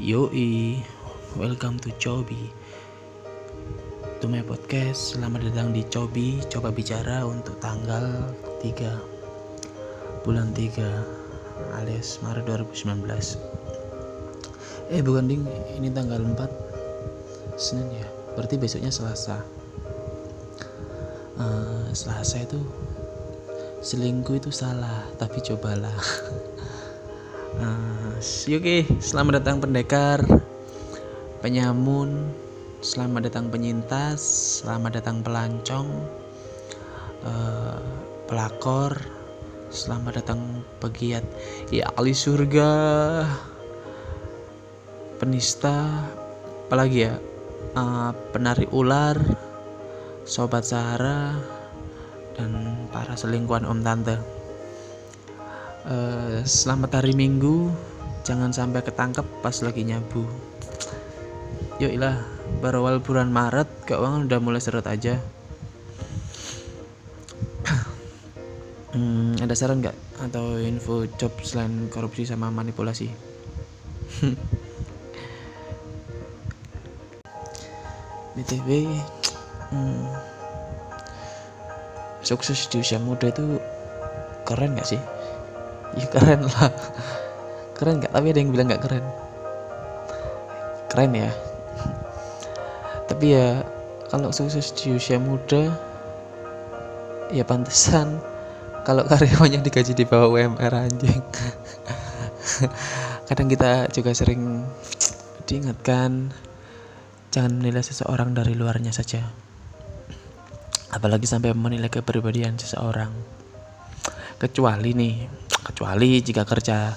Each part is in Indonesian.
Yoi, welcome to Cobi To my podcast, selamat datang di Cobi Coba bicara untuk tanggal 3 Bulan 3 alias Maret 2019 Eh bukan ding, ini tanggal 4 Senin ya, berarti besoknya Selasa. Uh, Selasa itu selingkuh itu salah, tapi cobalah Uh, Oke, selamat datang pendekar, penyamun, selamat datang penyintas, selamat datang pelancong, uh, pelakor, selamat datang pegiat, ya ahli surga, penista, apalagi ya, uh, penari ular, sobat Sahara, dan para selingkuhan om tante. Uh, selamat hari Minggu. Jangan sampai ketangkep pas lagi nyabu. Yuk lah, baru awal bulan Maret, keuangan udah mulai seret aja. hmm, ada saran nggak atau info job selain korupsi sama manipulasi? BTW, hmm, sukses di usia muda itu keren gak sih? Ya keren lah. Keren nggak? Tapi ada yang bilang nggak keren. Keren ya. Tapi ya kalau sukses di usia muda ya pantesan. Kalau karyawannya digaji di bawah UMR anjing. Kadang kita juga sering diingatkan jangan menilai seseorang dari luarnya saja. Apalagi sampai menilai kepribadian seseorang. Kecuali nih kecuali jika kerja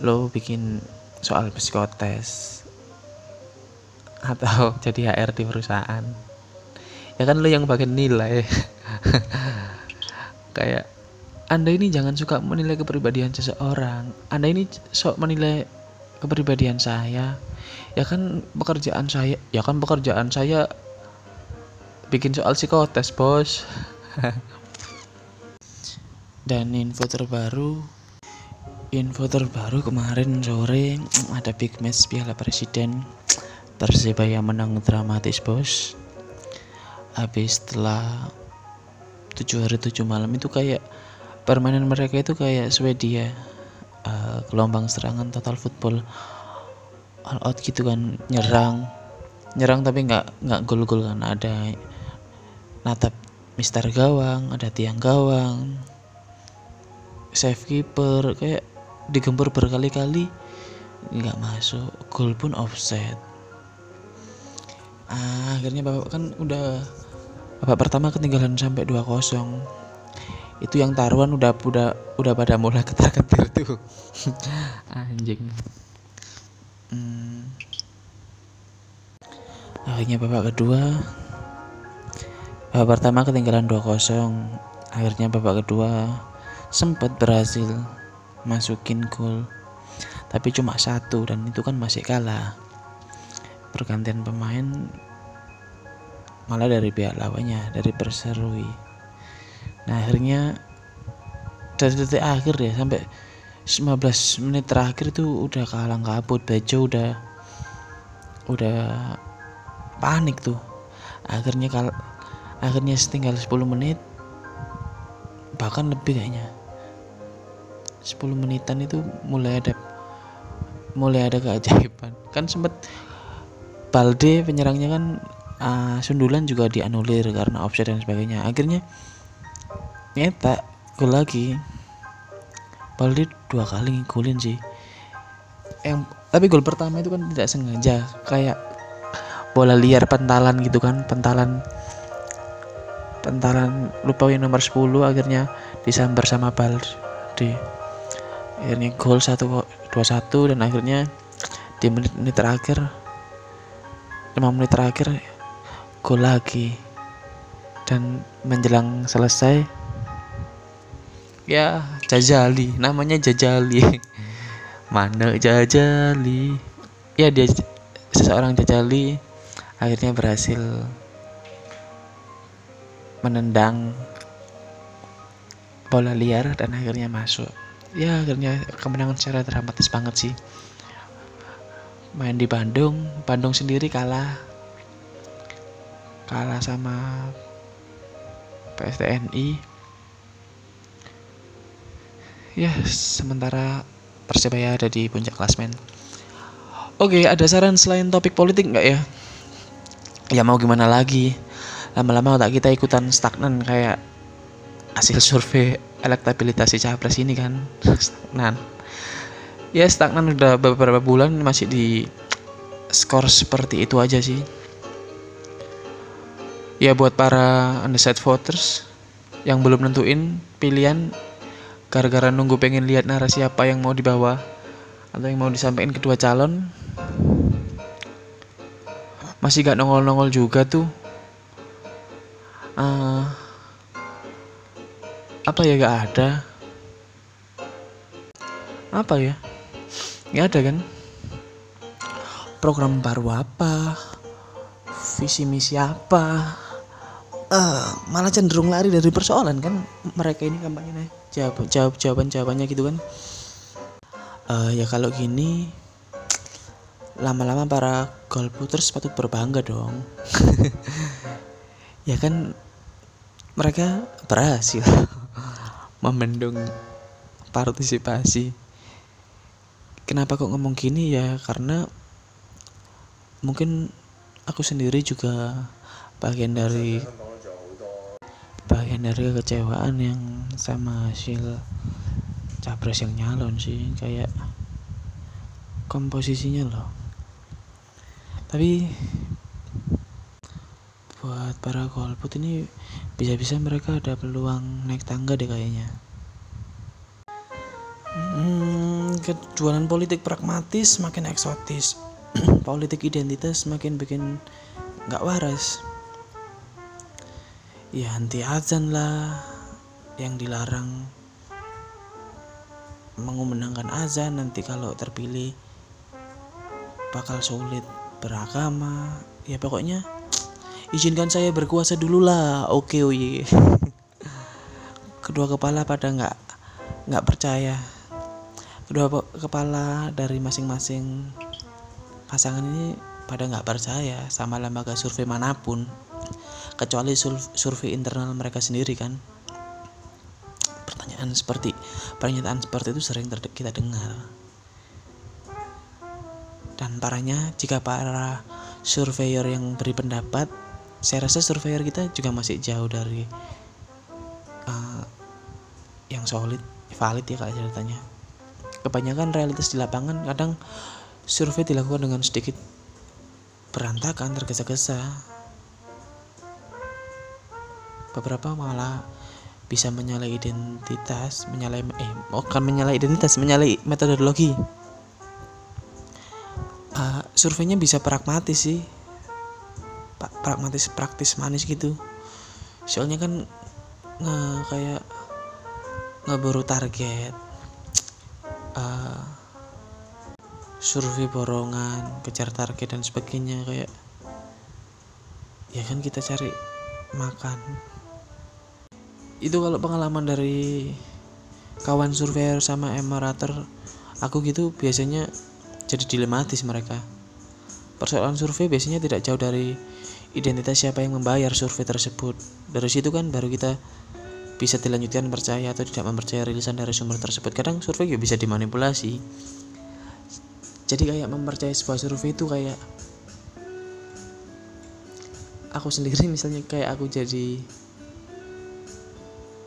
lo bikin soal psikotes atau jadi HR di perusahaan. Ya kan lo yang bagian nilai. Kayak anda ini jangan suka menilai kepribadian seseorang. Anda ini sok menilai kepribadian saya. Ya kan pekerjaan saya ya kan pekerjaan saya bikin soal psikotes bos dan info terbaru info terbaru kemarin sore ada big match Piala Presiden Persebaya menang dramatis bos. Habis setelah tujuh hari tujuh malam itu kayak permainan mereka itu kayak Swedia uh, gelombang serangan total football. All out gitu kan nyerang. Nyerang tapi nggak nggak gol-gol kan. Ada natap mister gawang ada tiang gawang save keeper kayak digempur berkali-kali nggak masuk. Gol pun offset. Ah, akhirnya bapak kan udah bapak pertama ketinggalan sampai 2-0 itu yang taruhan udah udah udah pada mulai ketar-ketir tuh. Anjing. Hmm. akhirnya babak kedua. Babak pertama ketinggalan 2-0 akhirnya babak kedua sempat berhasil masukin gol. Tapi cuma satu dan itu kan masih kalah. Pergantian pemain malah dari pihak lawannya dari Perserui nah akhirnya dari detik akhir ya sampai 15 menit terakhir itu udah kalang kabut. Bejo udah udah panik tuh. Akhirnya kal akhirnya setinggal 10 menit bahkan lebih kayaknya 10 menitan itu mulai ada mulai ada keajaiban. Kan sempat Balde penyerangnya kan uh, sundulan juga dianulir karena offset dan sebagainya. Akhirnya nyetak gol lagi. Balde dua kali ngigolin sih. Yang tapi gol pertama itu kan tidak sengaja kayak bola liar pentalan gitu kan pentalan pentalan lupa nomor 10 akhirnya disambar sama Balde akhirnya gol satu dua satu dan akhirnya di menit-menit terakhir lima menit terakhir gol lagi. Dan menjelang selesai ya jajali namanya jajali. Mana jajali? Ya dia seseorang jajali akhirnya berhasil menendang bola liar dan akhirnya masuk ya akhirnya kemenangan secara dramatis banget sih. Main di Bandung Bandung sendiri kalah. Kalah sama PSTNI ya sementara Persebaya ada di puncak klasmen oke ada saran selain topik politik nggak ya? Ya mau gimana lagi? Lama-lama otak kita ikutan stagnan kayak hasil survei elektabilitas si capres ini kan. Stagnan. Ya stagnan udah beberapa bulan masih di skor seperti itu aja sih. Ya buat para undecided voters yang belum nentuin pilihan gara-gara nunggu pengen lihat narasi apa yang mau dibawa atau yang mau disampaikan kedua calon masih gak nongol-nongol juga tuh. Uh, apa ya gak ada? Apa ya? Nggak ada kan? Program baru apa? Visi misi apa? Uh, malah cenderung lari dari persoalan kan? Mereka ini kampanye jawab jawab jawaban jawabannya gitu kan? Uh, ya kalau gini lama-lama para golputers patut berbangga dong. Ya kan mereka berhasil membendung partisipasi. Kenapa kok ngomong gini? Ya karena mungkin aku sendiri juga bagian dari bagian dari kekecewaan yang sama hasil capres yang nyalon sih. Kayak komposisinya loh. Tapi buat para golput ini bisa-bisa mereka ada peluang naik tangga deh kayaknya. Hmm, kejualan politik pragmatis makin eksotis. Politik identitas makin bikin nggak waras. Ya anti azan lah yang dilarang. Mengumandangkan azan nanti kalau terpilih bakal sulit beragama. Ya pokoknya izinkan saya berkuasa dulu lah oke oye kedua kepala pada nggak nggak percaya. Kedua kepala dari masing-masing pasangan ini pada nggak percaya sama lembaga survei mana pun. Kecuali survei internal mereka sendiri kan? Pertanyaan seperti pernyataan seperti itu sering kita dengar. Dan parahnya jika para surveyor yang beri pendapat saya rasa surveyor kita juga masih jauh dari uh, yang solid valid ya kalau ceritanya. Kebanyakan realitas di lapangan kadang survei dilakukan dengan sedikit berantakan tergesa-gesa. Beberapa malah bisa menyalahi identitas menyalahi eh bukan menyalahi identitas menyalahi metodologi. Uh, surveinya bisa pragmatis sih pragmatis praktis manis gitu. Soalnya kan nge kayak ngeburu target uh, survei borongan kejar target dan sebagainya kayak ya kan kita cari makan. Itu kalau pengalaman dari kawan surveyor sama emerator aku gitu biasanya jadi dilematis mereka persoalan survei biasanya tidak jauh dari identitas siapa yang membayar survei tersebut. Dari situ kan baru kita bisa dilanjutkan percaya atau tidak mempercayai rilisan dari sumber tersebut. Kadang survei juga bisa dimanipulasi. Jadi kayak mempercayai sebuah survei itu kayak aku sendiri misalnya kayak aku jadi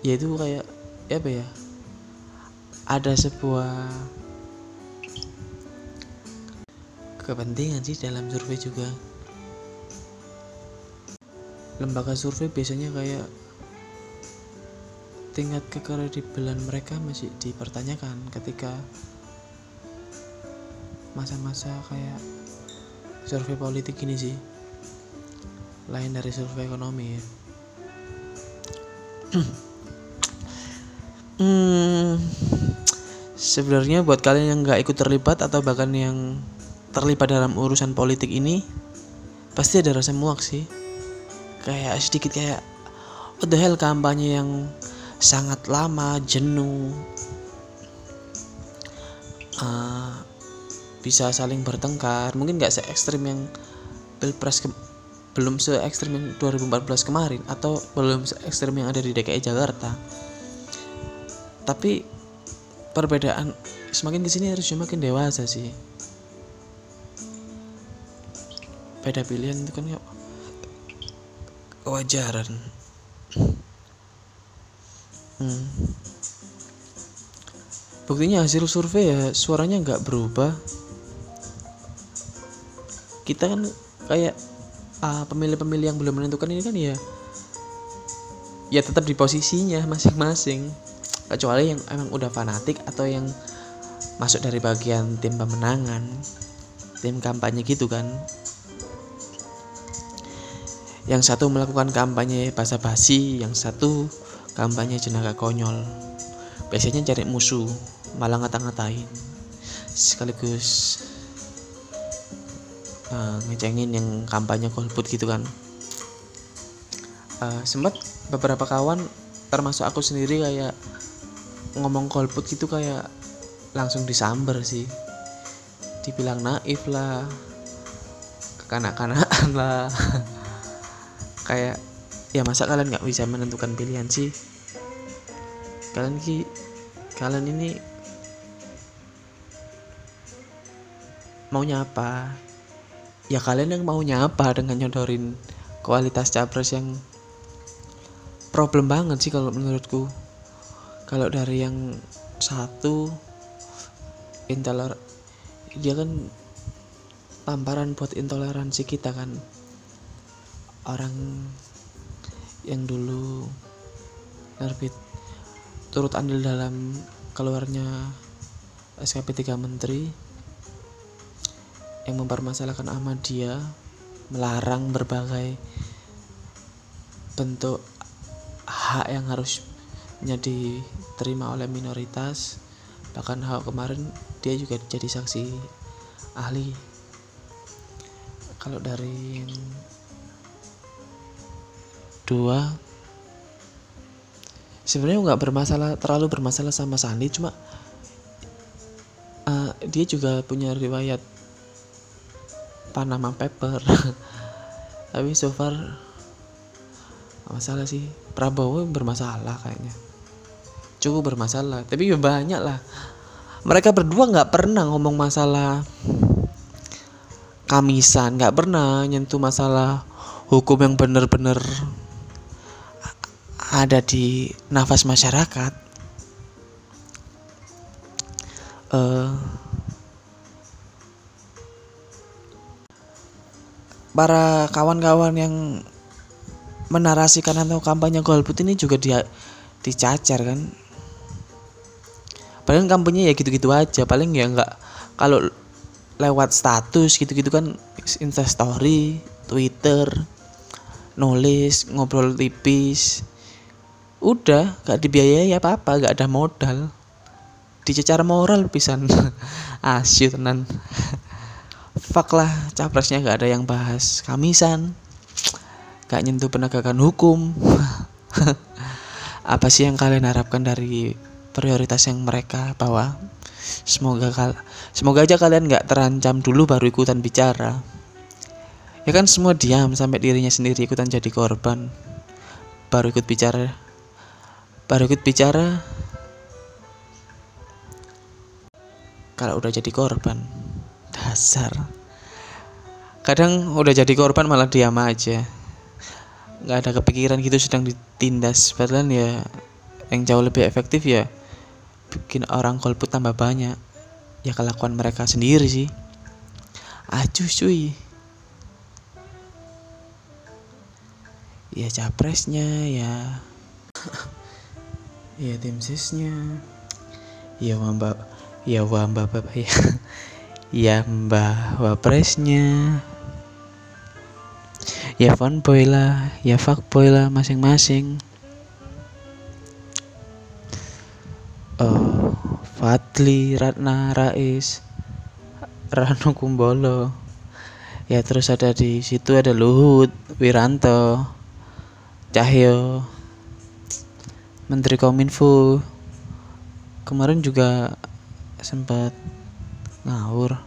ya itu kayak ya apa ya ada sebuah kepentingan sih dalam survei juga. Lembaga survei biasanya kayak tingkat kekredibelan mereka masih dipertanyakan ketika masa-masa kayak survei politik ini sih. Lain dari survei ekonomi ya. Hmm, sebenarnya buat kalian yang nggak ikut terlibat atau bahkan yang terlibat dalam urusan politik ini, pasti ada rasa muak sih. Kayak sedikit kayak what the hell kampanye yang sangat lama, jenuh. Uh, bisa saling bertengkar mungkin nggak se ekstrim yang pilpres ke belum se ekstrim yang 2014 kemarin atau belum se ekstrim yang ada di DKI Jakarta tapi perbedaan semakin ke sini harus semakin dewasa sih beda pilihan itu kan kewajaran. Hmm. buktinya hasil survei ya suaranya nggak berubah. Kita kan kayak uh, pemilih-pemilih yang belum menentukan ini kan ya ya tetap di posisinya masing-masing. Kecuali yang emang udah fanatik atau yang masuk dari bagian tim pemenangan tim kampanye gitu kan yang satu melakukan kampanye basa-basi, yang satu kampanye jenaka konyol. Biasanya cari musuh, malah ngata-ngatain. Sekaligus uh, ngecengin yang kampanye golput gitu kan. Uh, sempat beberapa kawan termasuk aku sendiri kayak ngomong golput gitu kayak langsung disamber sih dibilang naif lah kekanak-kanakan lah kayak ya masa kalian nggak bisa menentukan pilihan sih? Kalian ki kalian ini maunya apa? Ya kalian yang maunya apa dengan nyodorin kualitas capres yang problem banget sih kalau menurutku. Kalau dari yang satu intoler dia kan tamparan buat intoleransi kita kan orang yang dulu nerbit turut andil dalam keluarnya SKP 3 Menteri yang mempermasalahkan Ahmadiyah melarang berbagai bentuk hak yang harusnya diterima oleh minoritas. Bahkan hak kemarin dia juga jadi saksi ahli. Kalau dari dua sebenarnya nggak bermasalah terlalu bermasalah sama Sandi cuma uh, dia juga punya riwayat Panama Paper tapi so far masalah sih. Prabowo bermasalah kayaknya. Cukup bermasalah tapi ya banyak lah. Mereka berdua nggak pernah ngomong masalah kamisan nggak pernah nyentuh masalah hukum yang bener-bener ada di nafas masyarakat uh, para kawan-kawan yang menarasikan atau kampanye golput ini juga dia dicacar kan? Paling kampanye ya gitu-gitu aja paling ya nggak kalau lewat status gitu-gitu kan instastory twitter nulis ngobrol tipis udah gak dibiayai apa apa gak ada modal. Dicecar moral pisan. Asyik tenan. Fuck lah capresnya gak ada yang bahas. Kamisan. Gak nyentuh penegakan hukum. Apa sih yang kalian harapkan dari prioritas yang mereka bawa? Semoga kal semoga aja kalian gak terancam dulu baru ikutan bicara. Ya kan semua diam sampai dirinya sendiri ikutan jadi korban. Baru ikut bicara baru ikut bicara. Kalau udah jadi korban dasar. Kadang udah jadi korban malah diam aja. Nggak ada kepikiran gitu sedang ditindas. Padahal ya yang jauh lebih efektif ya bikin orang golput tambah banyak. Ya kelakuan mereka sendiri sih. Acuh cuy. Ya capresnya ya ya tim sisnya. Ya mbak ya mbak bapak ya ya mbak wapresnya. Ya fanboy lah ya fuckboy lah masing-masing. Oh Fadli Ratna Rais Rano Kumbolo. Ya terus ada di situ ada Luhut Wiranto Cahyo Menteri Kominfo. Kemarin juga sempat ngawur.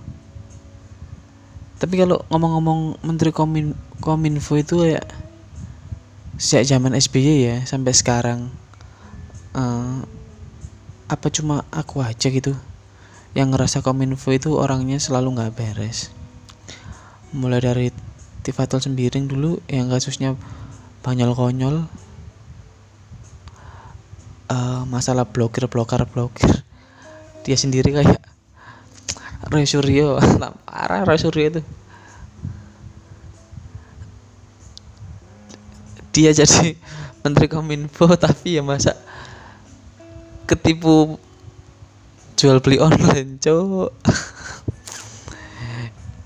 Tapi kalau ngomong-ngomong menteri komin kominfo itu ya sejak zaman SBY ya sampai sekarang uh, apa cuma aku aja gitu yang ngerasa kominfo itu orangnya selalu nggak beres. Mulai dari Tifatul Sembiring dulu yang kasusnya banyol konyol uh, masalah blokir blokar blokir. Dia sendiri kayak Roy Suryo. Parah Roy Suryo itu. Dia jadi menteri kominfo tapi ya masa ketipu jual beli online cowok.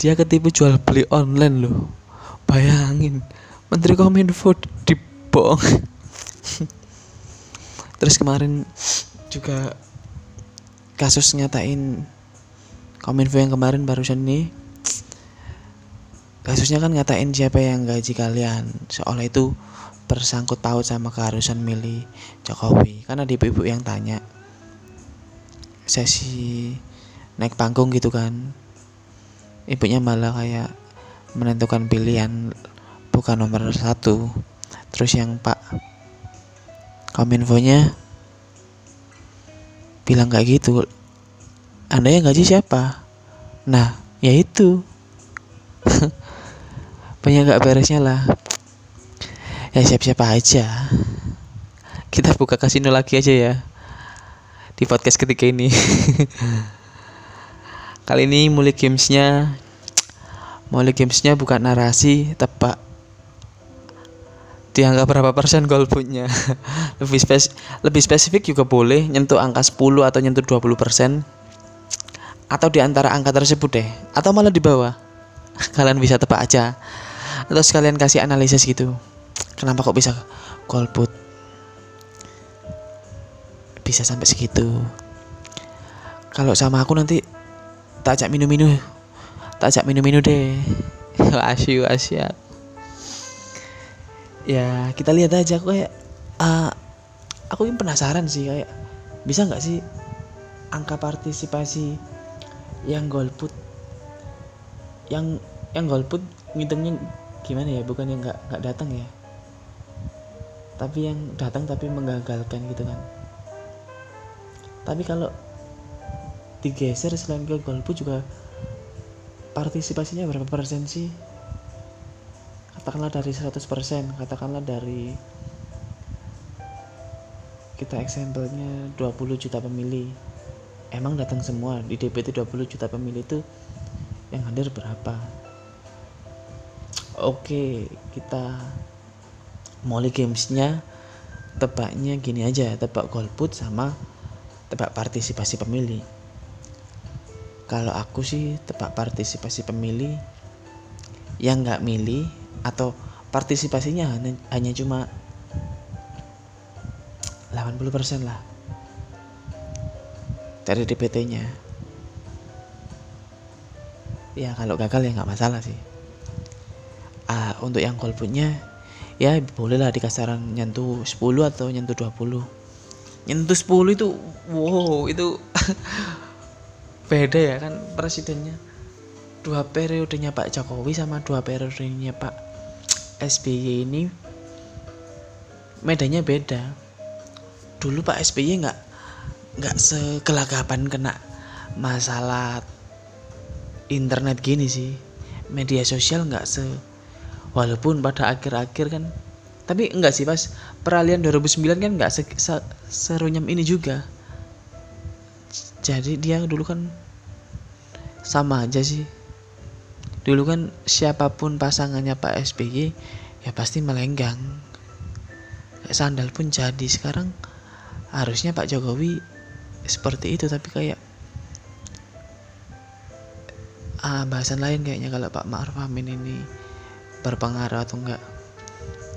Dia ketipu jual beli online loh. Bayangin menteri kominfo dibong terus kemarin juga kasus nyatain kominfo yang kemarin barusan ini. Kasusnya kan ngatain siapa yang gaji kalian. Seolah itu bersangkut paut sama keharusan milih Jokowi. Karena ada ibu-ibu yang tanya sesi naik panggung gitu kan? Ibunya malah kayak menentukan pilihan bukan nomor satu. Terus yang pak kominfonya bilang kayak gitu. Anda yang gaji siapa? Nah ya itu. Banyak gak beresnya lah. Ya siap-siap aja. Kita buka kasino lagi aja ya. Di podcast ketika ini. Kali ini mulai gamesnya mulai gamesnya bukan narasi dianggap berapa persen golputnya lebih spes lebih spesifik juga boleh nyentuh angka 10 atau nyentuh 20 persen. Atau di antara angka tersebut deh. Atau malah di bawah. Kalian bisa tebak aja. Atau sekalian kasih analisis gitu. Kenapa kok bisa golput? Bisa sampai segitu. Kalau sama aku nanti tak ajak minum-minum tak ajak minum-minum deh. Asyu asyik ya kita lihat aja aku kayak uh, aku ini penasaran sih kayak bisa nggak sih angka partisipasi yang golput yang yang golput ngitungnya gimana ya bukan yang nggak nggak datang ya? Tapi yang datang tapi menggagalkan gitu kan. Tapi kalau digeser selain ke golput juga partisipasinya berapa persen sih katakanlah dari 100% katakanlah dari kita eksempelnya 20 juta pemilih. Emang datang semua di DPT 20 juta pemilih itu yang hadir berapa? Oke kita Molly Gamesnya tebaknya gini aja tebak golput sama tebak partisipasi pemilih. Kalau aku sih tebak partisipasi pemilih yang nggak milih atau partisipasinya hanya, hanya cuma 80% lah. Dari DPT-nya ya kalau gagal ya nggak masalah sih. Ah, untuk yang golputnya ya bolehlah di kasaran nyentuh 10 atau nyentuh 20 nyentuh 10 itu wow itu beda ya kan presidennya. Dua periodenya Pak Jokowi sama dua periodenya Pak SBY ini medannya beda. Dulu Pak SBY nggak nggak sekelagapan kena masalah internet gini sih. Media sosial nggak se walaupun pada akhir-akhir kan tapi enggak sih pas peralihan 2009 kan enggak se se serunyam ini juga. Jadi dia dulu kan sama aja sih dulu kan siapa pun pasangannya Pak SBY ya pasti melenggang. Sandal pun jadi. Sekarang harusnya Pak Jokowi seperti itu tapi kayak ah, bahasan lain kayaknya kalau Pak Ma'ruf Amin ini berpengaruh atau enggak.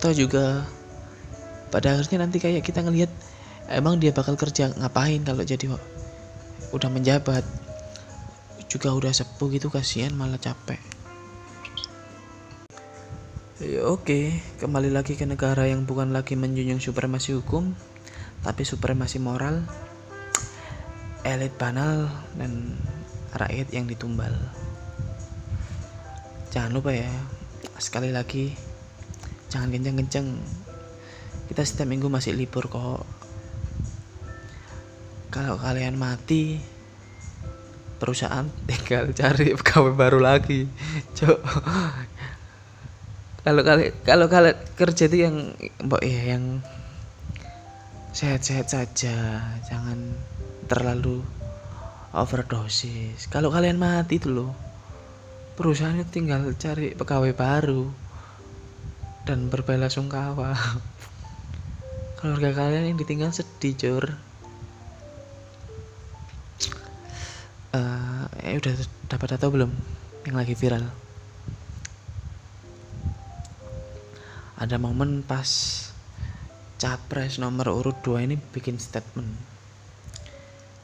Atau juga pada akhirnya nanti kayak kita ngelihat emang dia bakal kerja ngapain kalau jadi udah menjabat juga udah sepuh gitu kasihan malah capek ya oke. Kembali lagi ke negara yang bukan lagi menjunjung supremasi hukum tapi supremasi moral elit banal dan rakyat yang ditumbal. Jangan lupa ya sekali lagi jangan kenceng-kenceng. Kita setiap minggu masih libur kok. Kalau kalian mati perusahaan tinggal cari pegawai baru lagi cok kalau kalian kalau kalian kerja itu yang mbok ya yang sehat-sehat saja jangan terlalu overdosis. Kalau kalian mati itu loh perusahaan itu tinggal cari pegawai baru dan berbela sungkawa. Keluarga kalian yang ditinggal sedih cur uh, eh udah dapat atau belum yang lagi viral ada momen pas capres nomor urut 2 ini bikin statement.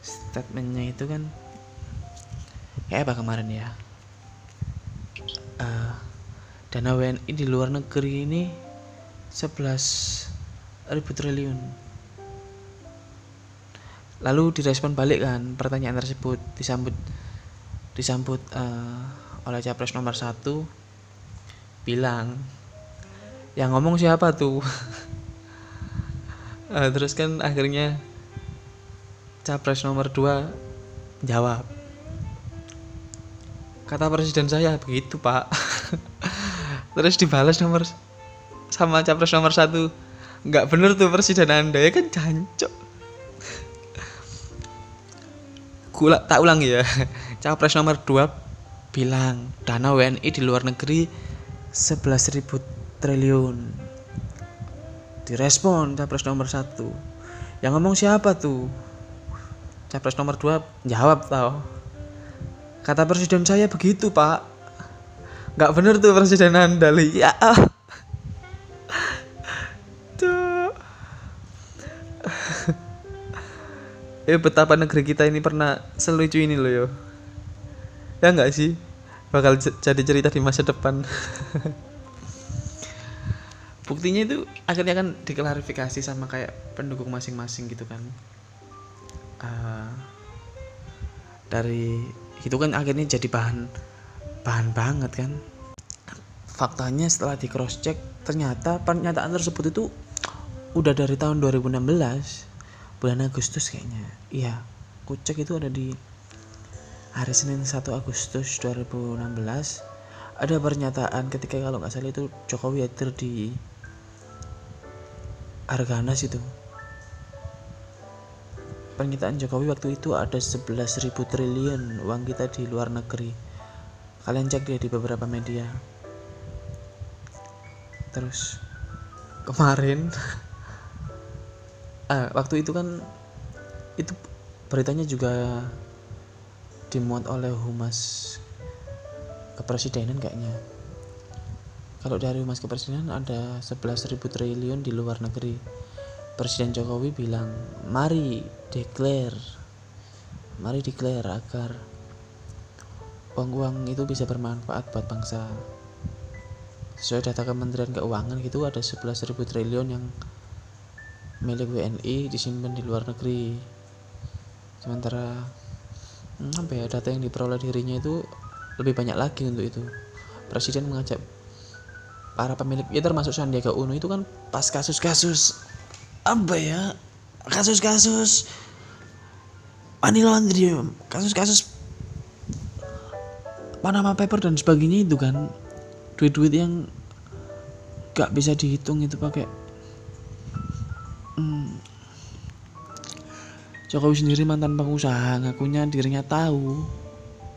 Statementnya itu kan kayak apa kemarin ya? Uh, dana WNI di luar negeri ini 11 ribu triliun. Lalu direspon balik kan pertanyaan tersebut disambut disambut uh, oleh capres nomor satu bilang yang ngomong siapa tuh? Uh, terus kan akhirnya capres nomor 2 jawab. Kata presiden saya begitu pak. Terus dibalas nomor sama capres nomor satu. Nggak bener tuh presiden anda ya kan jancok gula tak ulang ya. Capres nomor 2 bilang dana WNI di luar negeri 11.000 triliun. Direspon capres nomor satu. Yang ngomong siapa tuh? Capres nomor dua jawab tau. Kata presiden saya begitu pak. Nggak bener tuh presiden anda ya. Tuh eh betapa negeri kita ini pernah selucu ini loh yo. Ya nggak sih? Bakal jadi cerita di masa depan buktinya itu akhirnya kan diklarifikasi sama kayak pendukung masing-masing gitu kan. Uh, dari itu kan akhirnya jadi bahan bahan banget kan. Faktanya setelah di cross check ternyata pernyataan tersebut itu udah dari tahun 2016 bulan Agustus kayaknya. Iya kucek itu ada di hari Senin 1 Agustus 2016 ada pernyataan ketika kalau nggak salah itu Jokowi hadir di Arganas itu pernyataan Jokowi waktu itu ada 11.000 triliun uang kita di luar negeri. Kalian cek deh di beberapa media. Terus kemarin ah, waktu itu kan itu beritanya juga dimuat oleh humas kepresidenan kayaknya kalau dari Humas Kepresidenan ada 11.000 triliun di luar negeri. Presiden Jokowi bilang, mari declare, mari declare agar uang-uang itu bisa bermanfaat buat bangsa. Sesuai data Kementerian Keuangan gitu ada 11.000 triliun yang milik WNI disimpan di luar negeri. Sementara hmm, apa ya data yang diperoleh dirinya itu lebih banyak lagi untuk itu. Presiden mengajak para pemilik ya termasuk Sandiaga Uno itu kan pas kasus-kasus apa ya kasus-kasus money laundry kasus-kasus Panama Paper dan sebagainya itu kan duit-duit yang gak bisa dihitung itu pakai hmm, Jokowi sendiri mantan pengusaha ngakunya dirinya tahu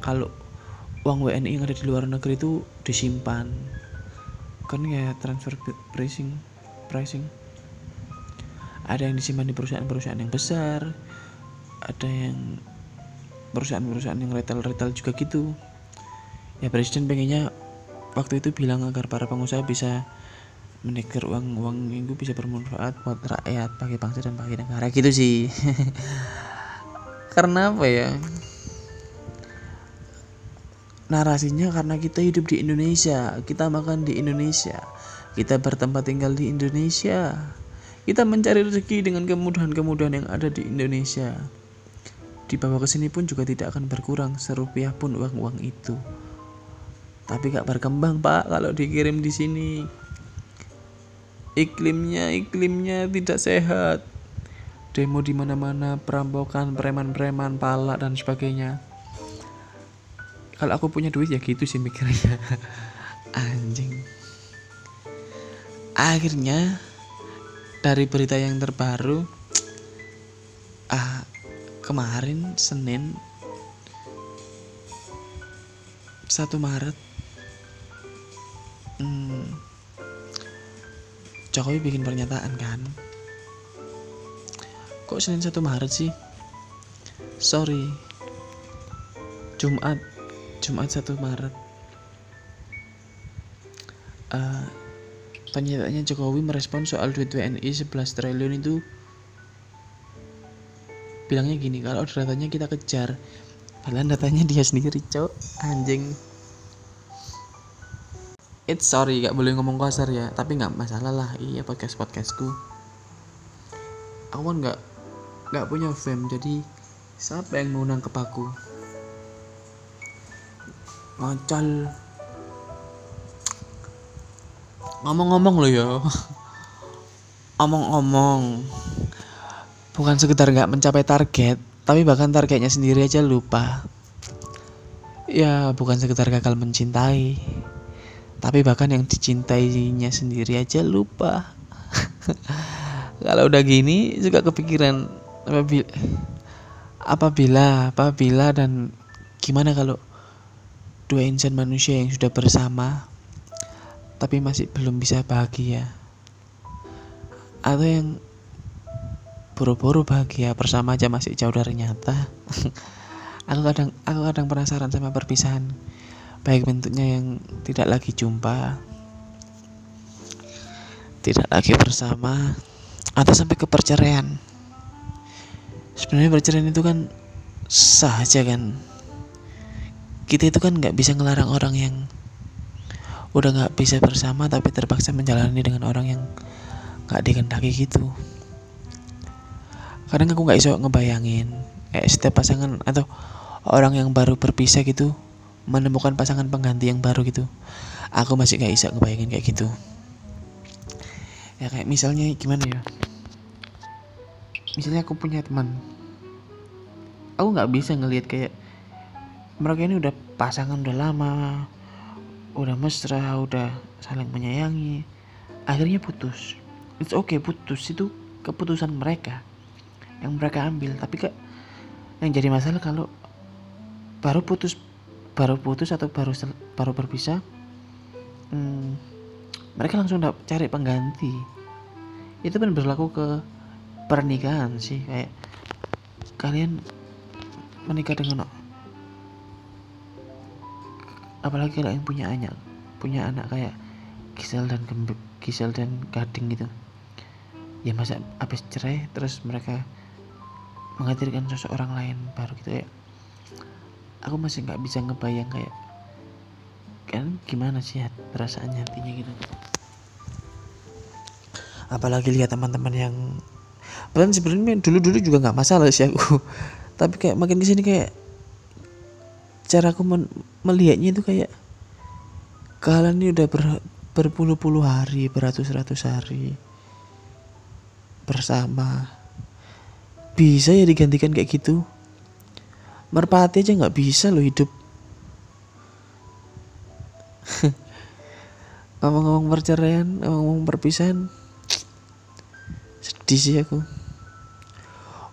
kalau uang WNI yang ada di luar negeri itu disimpan kan ya transfer pricing pricing. Ada yang disimpan di perusahaan-perusahaan yang besar ada yang perusahaan-perusahaan yang retail-retail juga gitu. Ya presiden pengennya waktu itu bilang agar para pengusaha bisa menikir uang uang minggu bisa bermanfaat buat rakyat bagi bangsa dan bagi negara gitu sih. Karena apa ya narasinya karena kita hidup di Indonesia, kita makan di Indonesia, kita bertempat tinggal di Indonesia, kita mencari rezeki dengan kemudahan-kemudahan yang ada di Indonesia. Dibawa ke sini pun juga tidak akan berkurang serupiah pun uang-uang itu. tapi gak berkembang pak kalau dikirim di sini iklimnya iklimnya tidak sehat demo di mana-mana perampokan preman-preman pala dan sebagainya kalau aku punya duit ya gitu sih mikirnya. Anjing. Akhirnya dari berita yang terbaru ah kemarin Senin 1 Maret hmm, Jokowi bikin pernyataan kan? Kok Senin 1 Maret sih? Sorry. Jumat Jumat 1 Maret. Uh, pernyataannya Jokowi merespon soal duit WNI 11 triliun itu. Bilangnya gini kalau datanya kita kejar padahal datanya dia sendiri cok. Anjing. It's sorry gak boleh ngomong kasar ya tapi nggak masalah lah iya podcast podcastku. Aku kan nggak nggak punya fame jadi siapa yang mau nangkep aku ngacal ngomong-ngomong lo ya ngomong-ngomong bukan sekedar nggak mencapai target tapi bahkan targetnya sendiri aja lupa. Ya bukan sekedar gagal mencintai tapi bahkan yang dicintainya sendiri aja lupa. Kalau udah gini juga kepikiran apabila apabila apabila dan gimana kalau dua insan manusia yang sudah bersama tapi masih belum bisa bahagia. Atau yang buru-buru bahagia bersama aja masih jauh dari nyata. Aku kadang aku kadang penasaran sama perpisahan. Baik bentuknya yang tidak lagi jumpa tidak lagi bersama atau sampai ke perceraian. Sebenarnya perceraian itu kan sah aja kan kita itu kan nggak bisa ngelarang orang yang udah nggak bisa bersama tapi terpaksa menjalani dengan orang yang nggak dikendaki gitu. Kadang aku nggak bisa ngebayangin eh setiap pasangan atau orang yang baru berpisah gitu menemukan pasangan pengganti yang baru gitu aku masih nggak bisa ngebayangin kayak gitu. Ya kayak misalnya gimana ya? Misalnya aku punya teman aku nggak bisa ngelihat kayak mereka ini udah pasangan udah lama udah mesra udah saling menyayangi. Akhirnya putus. It's okay putus itu keputusan mereka yang mereka ambil. Tapi kak yang jadi masalah kalau baru putus baru putus atau baru baru berpisah hmm, mereka langsung cari pengganti. Itu pun berlaku ke pernikahan sih kayak kalian menikah dengan apalagi kalau yang punya anak punya anak kayak Gisel dan Gisel dan Gading gitu ya masa habis cerai terus mereka menghadirkan sosok orang lain baru gitu ya aku masih nggak bisa ngebayang kayak kan gimana sih perasaannya hatinya gitu apalagi lihat teman-teman yang Padahal sebenarnya dulu-dulu juga nggak masalah sih aku. Tapi kayak makin ke sini kayak cara aku melihatnya itu kayak kalian ini udah ber, berpuluh-puluh hari, beratus-ratus hari bersama. Bisa ya digantikan kayak gitu? Merpati aja nggak bisa loh hidup. ngomong-ngomong perceraian, ngomong-ngomong perpisahan, sedih sih aku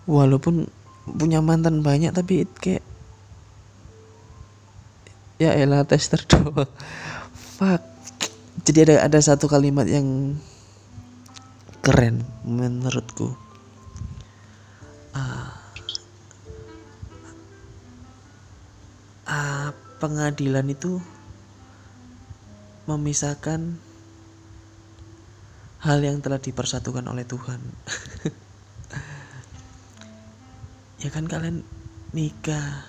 walaupun punya mantan banyak tapi kayak ya elah tester doang fuck. Jadi ada ada satu kalimat yang keren menurutku. Uh, uh, pengadilan itu memisahkan hal yang telah dipersatukan oleh Tuhan. Ya kan kalian nikah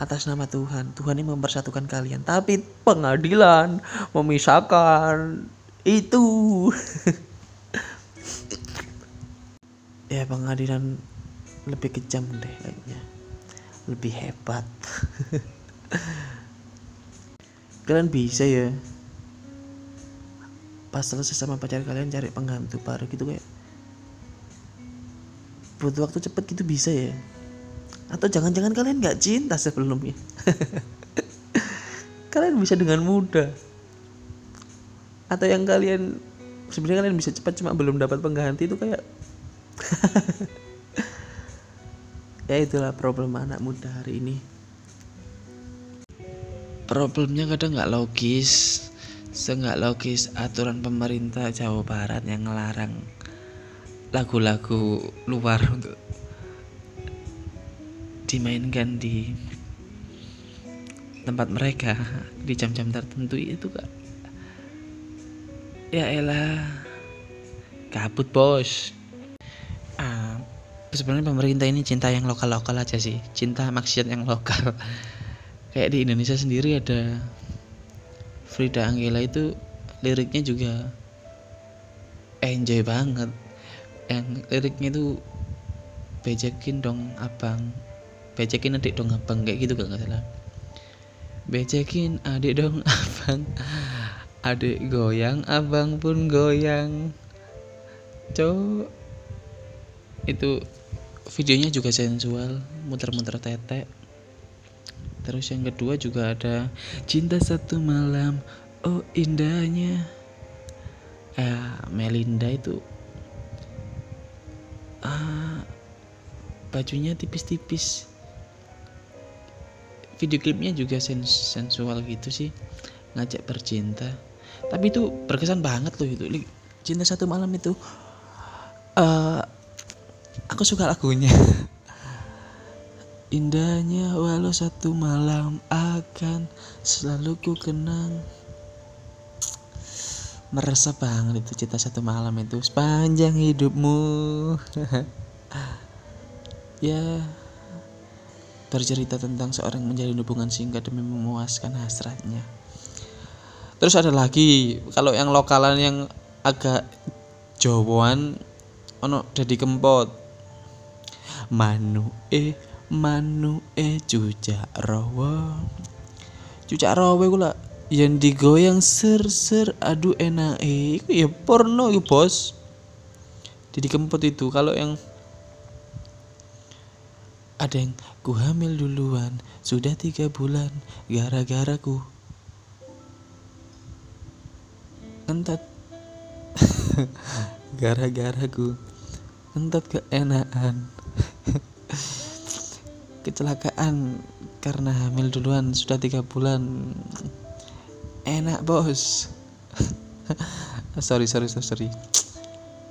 atas nama Tuhan. Tuhan ini mempersatukan kalian. Tapi pengadilan memisahkan itu. Ya pengadilan lebih kejam deh kayaknya. Lebih hebat. Kalian bisa ya. Pas selesai sama pacar kalian cari pengganti baru gitu kayak. Butuh waktu cepet gitu bisa ya atau jangan-jangan kalian nggak cinta sebelumnya? Kalian bisa dengan mudah. Atau yang kalian sebenarnya kalian bisa cepat cuma belum dapat pengganti itu kayak ya itulah problem anak muda hari ini. Problemnya kadang nggak logis. Seenggak logis aturan pemerintah Jawa Barat yang ngelarang lagu-lagu luar untuk dimainkan di tempat mereka di jam-jam tertentu itu kak. Ya elah kabut bos. Ah, sebenarnya pemerintah ini cinta yang lokal-lokal aja sih cinta maksiat yang lokal. Kayak di Indonesia sendiri ada Frida Angela itu liriknya juga enjoy banget. Yang liriknya itu bejekin dong abang bejekin adik dong abang kayak gitu gak salah. Bejekin adik dong abang. Adik goyang abang pun goyang. Cowok itu videonya juga sensual muter-muter tete terus yang kedua juga ada cinta satu malam oh indahnya. Eh, Melinda itu ah, bajunya tipis-tipis video klipnya juga sens sensual gitu sih. Ngajak bercinta. Tapi itu berkesan banget loh itu. Cinta satu malam itu uh, aku suka lagunya. Indahnya walau satu malam akan selalu ku kenang. Merasa banget itu cinta satu malam itu sepanjang hidupmu. Ya Bercerita tentang seorang menjalin hubungan singkat demi memuaskan hasratnya. Terus ada lagi Kalau yang lokalan yang agak Jawaan Ono jadi kempot. Manu eh manu e cucak rawa. Cucak rawa gula yang digoyang ser ser aduh enak eh ya porno ya bos. Jadi kempot itu kalau yang ada yang ku hamil duluan sudah tiga bulan gara-gara ku. Ngentat gara-gara ku. Ngentat keenaan kecelakaan karena hamil duluan sudah tiga bulan. Enak bos. Sorry sorry sorry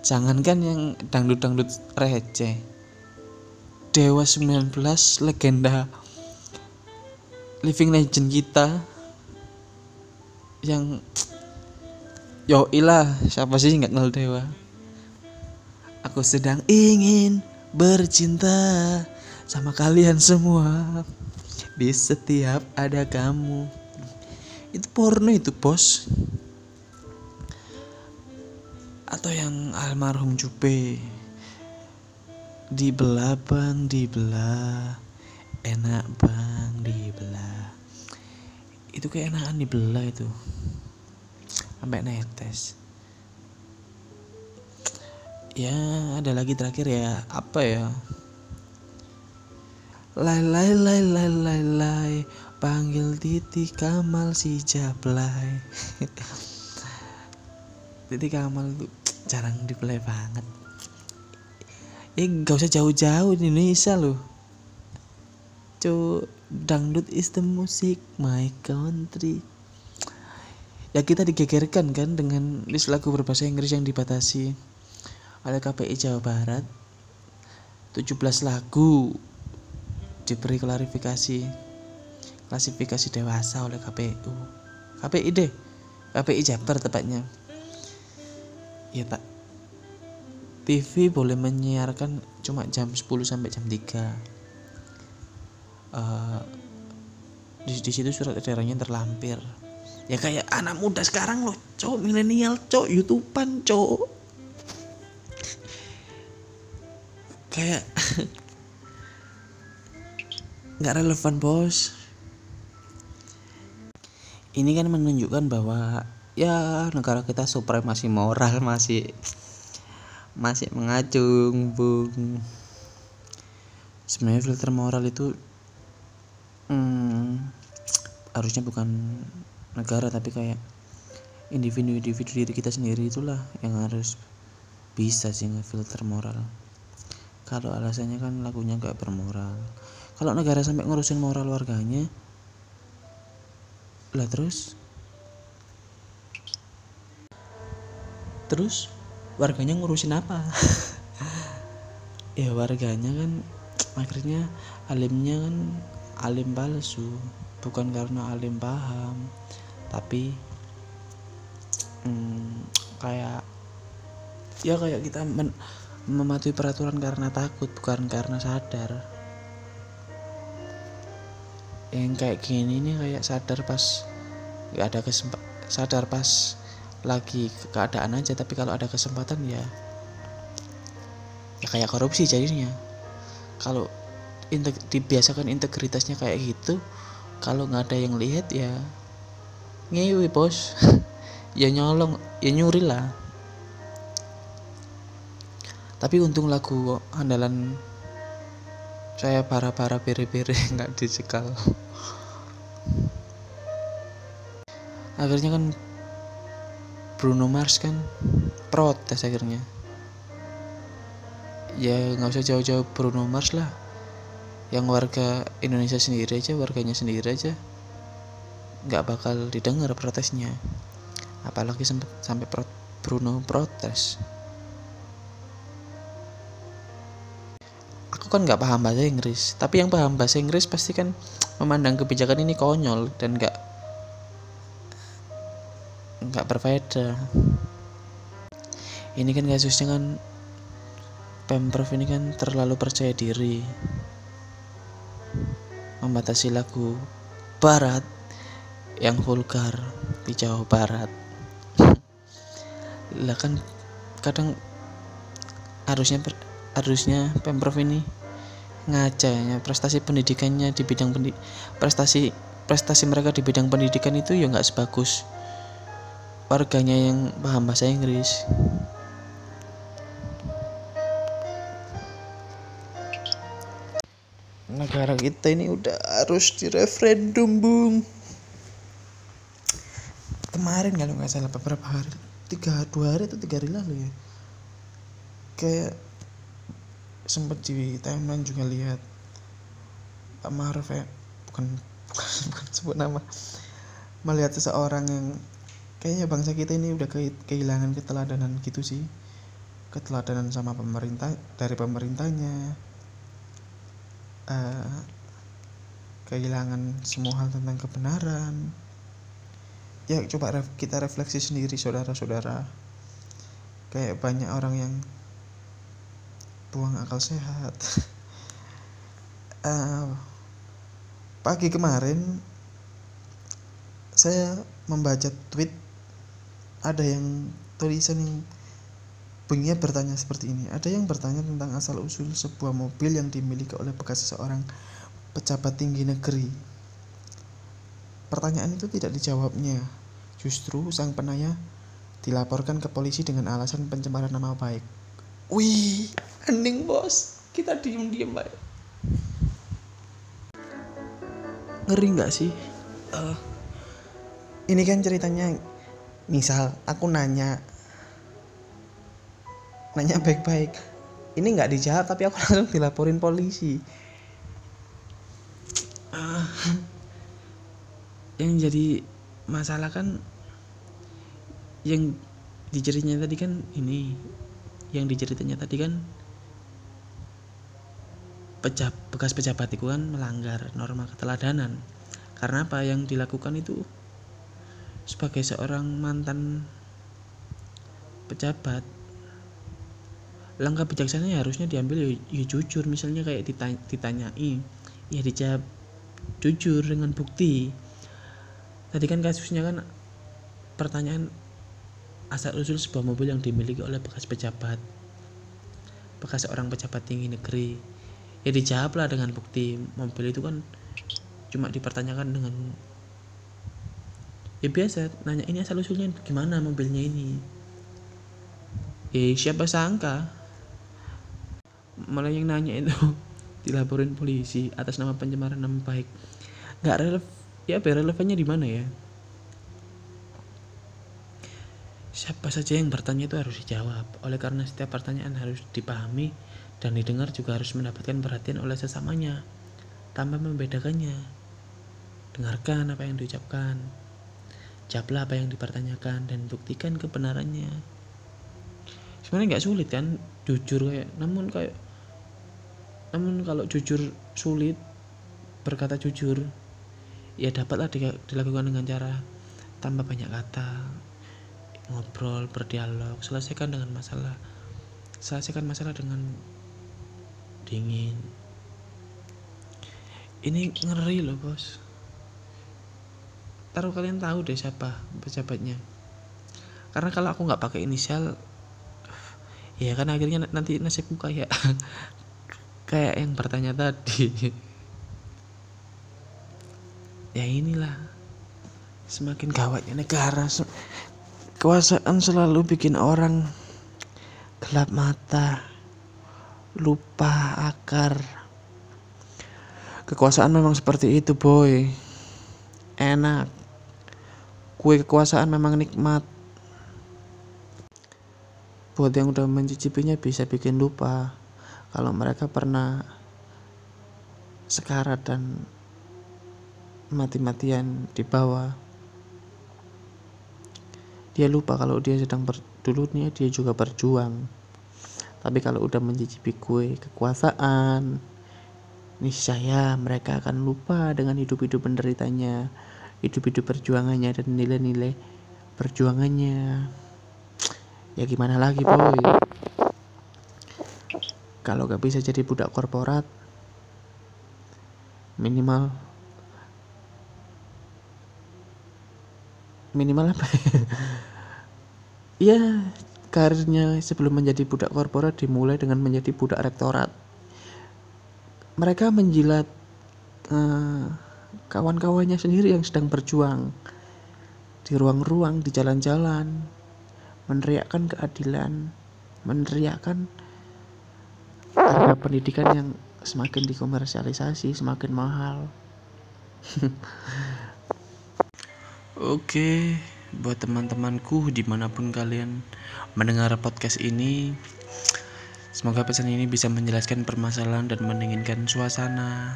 jangankan yang dangdut dangdut receh Dewa 19 legenda living legend kita yang yo ilah siapa sih nggak kenal Dewa? Aku sedang ingin bercinta sama kalian semua. Di setiap ada kamu. Itu porno itu bos. Atau yang almarhum Jupe dibelah bang dibelah. Enak bang dibelah. Itu kayak enakan dibelah itu. Sampai netes. Ya ada lagi terakhir ya. Apa ya? Lai lai lai lai lai lai. Panggil Titi Kamal si Jablay. Titi Kamal tuh jarang di play banget Ya gak usah jauh-jauh di Indonesia loh. Cu dangdut is the music my country. Ya kita digegerkan kan dengan list lagu berbahasa Inggris yang dibatasi oleh KPI Jawa Barat. 17 lagu diberi klarifikasi klasifikasi dewasa oleh KPU KPI deh KPI Jabar tepatnya. Ya pak TV boleh menyiarkan cuma jam 10 sampai jam 3 uh, eh, di, situ surat edarannya terlampir. Ya kayak anak muda sekarang loh cowok milenial cowok youtuber cowok. Kayak nggak relevan bos. Ini kan menunjukkan bahwa ya negara kita supremasi moral masih masih mengacung bung. Sebenarnya filter moral itu hmm, harusnya bukan negara tapi kayak individu-individu diri kita sendiri itulah yang harus bisa sih ngefilter moral. Kalau alasannya kan lagunya gak bermoral. Kalau negara sampai ngurusin moral warganya lah terus? Terus warganya ngurusin apa? Ya warganya kan akhirnya alimnya kan alim palsu. Bukan karena alim paham tapi hmm, kayak ya kayak kita mematuhi peraturan karena takut bukan karena sadar. Yang kayak gini nih kayak sadar pas gak ada kesempat sadar pas lagi keadaan aja tapi kalau ada kesempatan ya ya kayak korupsi jadinya. Kalau integ dibiasakan integritasnya kayak gitu kalau nggak ada yang lihat ya ngewi bos. Ya nyolong ya nyuri lah. Tapi untung lagu andalan saya para-para pere-pere nggak dicekal akhirnya kan Bruno Mars kan protes akhirnya. Ya nggak usah jauh-jauh Bruno Mars lah. Yang warga Indonesia sendiri aja warganya sendiri aja nggak bakal didengar protesnya. Apalagi sampai sampai pro, Bruno protes. Aku kan nggak paham bahasa Inggris tapi yang paham bahasa Inggris pasti kan memandang kebijakan ini konyol dan nggak nggak berfaedah ini kan kasusnya kan pemprov ini kan terlalu percaya diri. Membatasi lagu barat yang vulgar di Jawa Barat. Lah kan kadang harusnya harusnya pemprov ini ngajanya prestasi pendidikannya di bidang pendidik prestasi prestasi mereka di bidang pendidikan itu ya nggak sebagus warganya yang paham bahasa Inggris. Negara kita ini udah harus direferendum bung. Kemarin kalau nggak salah beberapa hari tiga dua hari atau tiga hari lalu ya kayak sempat di timeline juga lihat Pak Maruf ya bukan bukan, bukan sebut nama melihat seseorang yang kayaknya bangsa kita ini udah ke, kehilangan keteladanan gitu sih. Keteladanan sama pemerintah dari pemerintahnya. Uh, kehilangan semua hal tentang kebenaran. Ya coba ref, kita refleksi sendiri saudara-saudara. Kayak banyak orang yang buang akal sehat. Uh, pagi kemarin saya membaca tweet ada yang tulisan yang bunyinya bertanya seperti ini. Ada yang bertanya tentang asal usul sebuah mobil yang dimiliki oleh bekas seseorang pejabat tinggi negeri. Pertanyaan itu tidak dijawabnya. Justru sang penanya dilaporkan ke polisi dengan alasan pencemaran nama baik. Wih hening bos. Kita diem diem baik ngeri nggak sih? Uh, ini kan ceritanya misal aku nanya nanya baik-baik ini nggak dijawab tapi aku langsung dilaporin polisi. Uh, yang jadi masalah kan yang diceritanya tadi kan ini yang diceritanya tadi kan pejab, bekas pejabat itu kan melanggar norma keteladanan. Karena apa? Yang dilakukan itu sebagai seorang mantan pejabat langkah bijaksana ya harusnya diambil ya, ya jujur. Misalnya kayak ditanya, ditanyai ya dijawab jujur dengan bukti. Tadi kan kasusnya kan pertanyaan asal usul sebuah mobil yang dimiliki oleh bekas pejabat bekas seorang pejabat tinggi negeri. Ya dijawablah dengan bukti. Mobil itu kan cuma dipertanyakan dengan ya biasa nanya ini asal usulnya gimana mobilnya ini? Eh siapa sangka? Malah yang nanya itu dilaporin polisi atas nama pencemaran nama baik. Nggak relev ya relevannya di mana ya? Siapa saja yang bertanya itu harus dijawab. Oleh karena setiap pertanyaan harus dipahami dan didengar juga harus mendapatkan perhatian oleh sesamanya tanpa membedakannya. Dengarkan apa yang diucapkan jawablah apa yang dipertanyakan dan buktikan kebenarannya. Sebenarnya nggak sulit kan jujur kayak namun kayak namun kalau jujur sulit berkata jujur ya dapatlah dilakukan dengan cara tambah banyak kata ngobrol berdialog selesaikan dengan masalah selesaikan masalah dengan dingin. Ini ngeri loh bos taruh kalian tahu deh siapa pejabatnya. Karena kalau aku nggak pakai inisial ya kan akhirnya nanti nasibku kayak kayak yang bertanya tadi. Ya inilah semakin gawatnya negara kekuasaan selalu bikin orang gelap mata lupa akar. Kekuasaan memang seperti itu boy. Enak kue kekuasaan memang nikmat. Buat yang udah mencicipinya bisa bikin lupa. Kalau mereka pernah sekarat dan mati-matian di bawah dia lupa kalau dia sedang ber, dulunya dia juga berjuang. Tapi kalau udah mencicipi kue kekuasaan niscaya mereka akan lupa dengan hidup-hidup penderitanya hidup-hidup perjuangannya dan nilai-nilai perjuangannya. Ya gimana lagi boy? Kalau gak bisa jadi budak korporat minimal minimal apa? Ya karirnya sebelum menjadi budak korporat dimulai dengan menjadi budak rektorat. Mereka menjilat uh, kawan-kawannya sendiri yang sedang berjuang di ruang-ruang di jalan-jalan meneriakkan keadilan, meneriakkan harga pendidikan yang semakin dikomersialisasi, semakin mahal. Oke, buat teman-temanku di mana pun kalian mendengar podcast ini, semoga pesan ini bisa menjelaskan permasalahan dan mendinginkan suasana.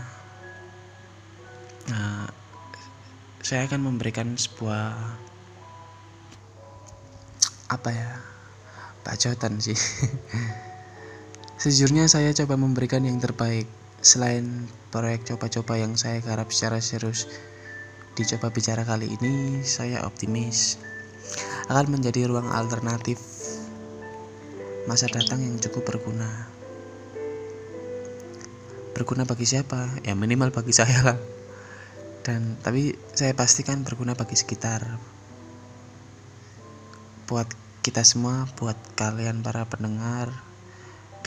Nah, saya akan memberikan sebuah apa ya bacotan sih. Sejujurnya saya coba memberikan yang terbaik selain proyek coba-coba yang saya garap secara serius dicoba bicara kali ini saya optimis akan menjadi ruang alternatif masa datang yang cukup berguna. Berguna bagi siapa? Ya minimal bagi saya lah dan tapi saya pastikan berguna bagi sekitar buat kita semua buat kalian para pendengar.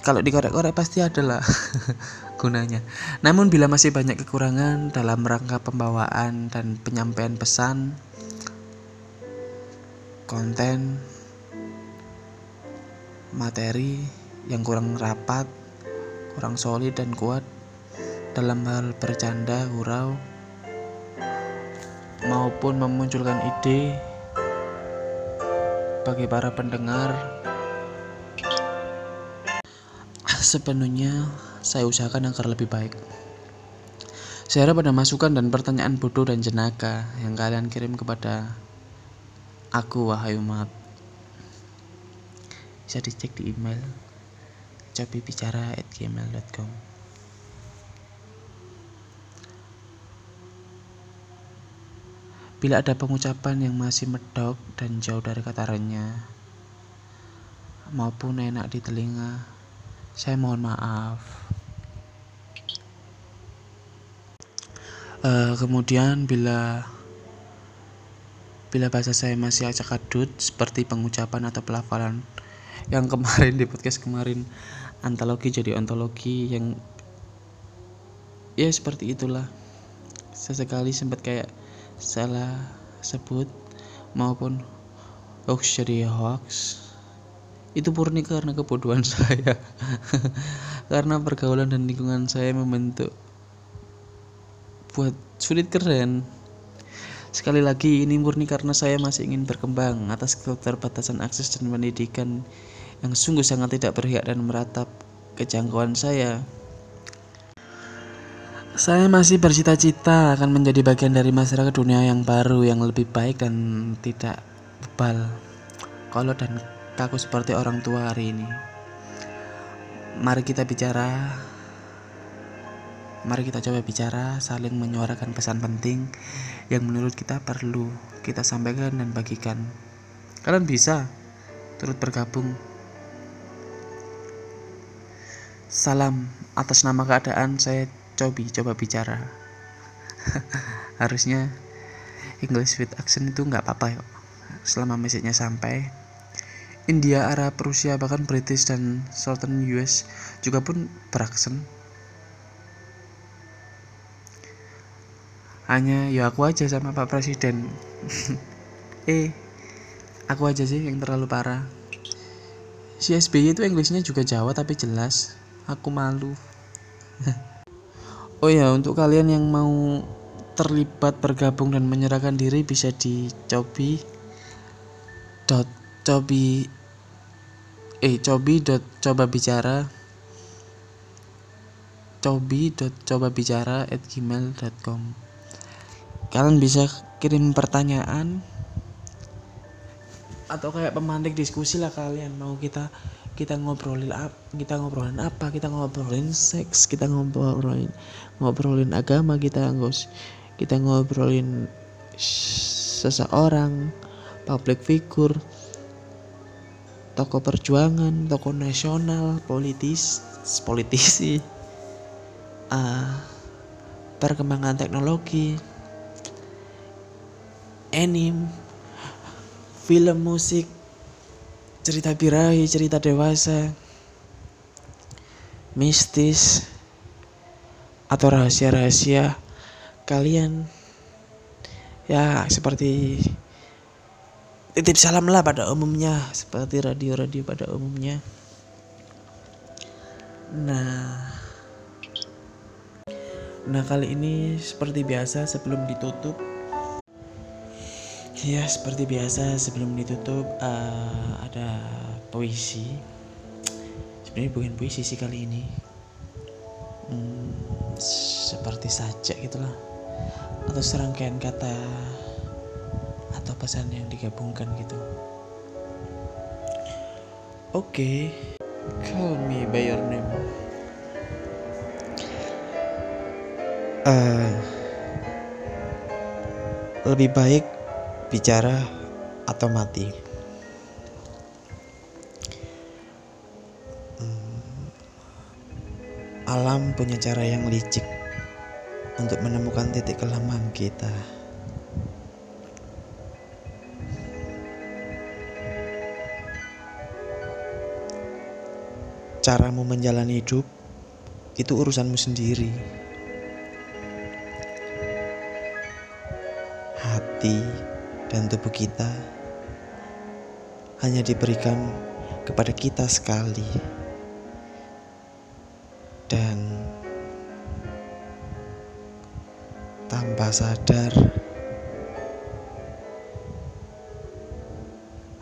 Kalau dikorek-korek pasti ada lah gunanya. Namun bila masih banyak kekurangan dalam rangka pembawaan dan penyampaian pesan konten materi yang kurang rapat kurang solid dan kuat dalam hal bercanda gurau maupun memunculkan ide bagi para pendengar sepenuhnya saya usahakan agar lebih baik. Saya harap ada masukan dan pertanyaan bodoh dan jenaka yang kalian kirim kepada aku wahai umat. Bisa dicek di email cobibicara@gmail.com. Bila ada pengucapan yang masih medok dan jauh dari katarannya, maupun enak di telinga, saya mohon maaf. Uh, kemudian bila bila bahasa saya masih acak adut seperti pengucapan atau pelafalan yang kemarin di podcast kemarin antologi jadi ontologi yang ya seperti itulah sesekali sempat kayak salah sebut maupun hoax jadi hoax itu murni karena kebodohan saya. Karena pergaulan dan lingkungan saya membentuk buat sulit keren. Sekali lagi ini murni karena saya masih ingin berkembang atas keterbatasan akses dan pendidikan yang sungguh sangat tidak berhak dan meratap kejangkauan saya saya masih bercita-cita akan menjadi bagian dari masyarakat dunia yang baru yang lebih baik dan tidak bebal kolot dan kaku seperti orang tua hari ini. Mari kita bicara. Mari kita coba bicara, saling menyuarakan pesan penting yang menurut kita perlu kita sampaikan dan bagikan. Kalian bisa turut bergabung. Salam atas nama keadaan saya Cobi coba bicara. Harusnya English with accent itu nggak apa-apa yuk. Selama message-nya sampai, India, Arab, Rusia, bahkan British dan Southern US juga pun beraksen. Hanya ya aku aja sama Pak Presiden. eh, aku aja sih yang terlalu parah. Si itu Inggrisnya juga Jawa tapi jelas. Aku malu. oh ya, untuk kalian yang mau terlibat bergabung dan menyerahkan diri bisa dicobi dot cobi eh cobi dot coba bicara cobi dot coba bicara at gmail.com kalian bisa kirim pertanyaan atau kayak pemantik diskusi lah kalian. Mau kita kita ngobrolin kita ngobrolin apa? Kita ngobrolin seks kita ngobrolin ngobrolin agama kita ngos kita ngobrolin seseorang public figure tokoh perjuangan, tokoh nasional, politis, politisi, uh, perkembangan teknologi, anime, film musik, cerita birahi, cerita dewasa, mistis, atau rahasia-rahasia kalian. Ya seperti titip salam lah pada umumnya seperti radio-radio pada umumnya. Nah nah kali ini seperti biasa sebelum ditutup ya seperti biasa sebelum ditutup uh, ada puisi. Sebenarnya bukan puisi sih kali ini. Hmm, seperti saja gitulah. Atau serangkaian kata atau pesan yang digabungkan gitu. Oke. Okay. call me by your name. Uh, lebih baik bicara atau mati hmm, alam punya cara yang licik untuk menemukan titik kelemahan kita. caramu menjalani hidup itu urusanmu sendiri. Hati dan tubuh kita hanya diberikan kepada kita sekali. Dan tanpa sadar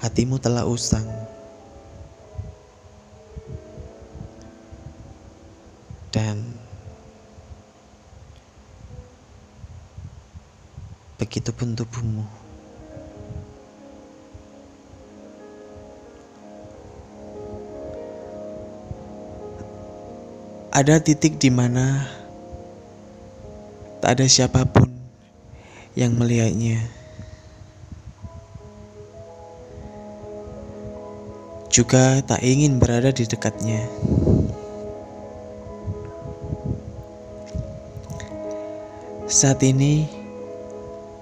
hatimu telah usang. dan begitupun tubuhmu. Ada titik di mana tak ada siapa pun yang melihatnya. Juga tak ingin berada di dekatnya. Saat ini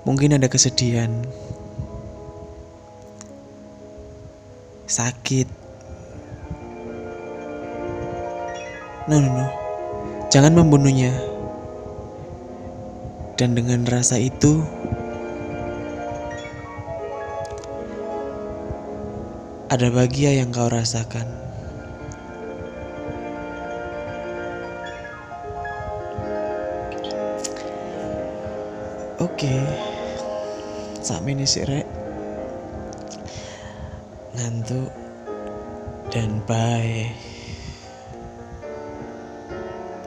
mungkin ada kesedihan, sakit. No, no, no, jangan membunuhnya. Dan dengan rasa itu, ada bahagia yang kau rasakan. Oke, okay. saat ini sih rek ngantuk dan bye.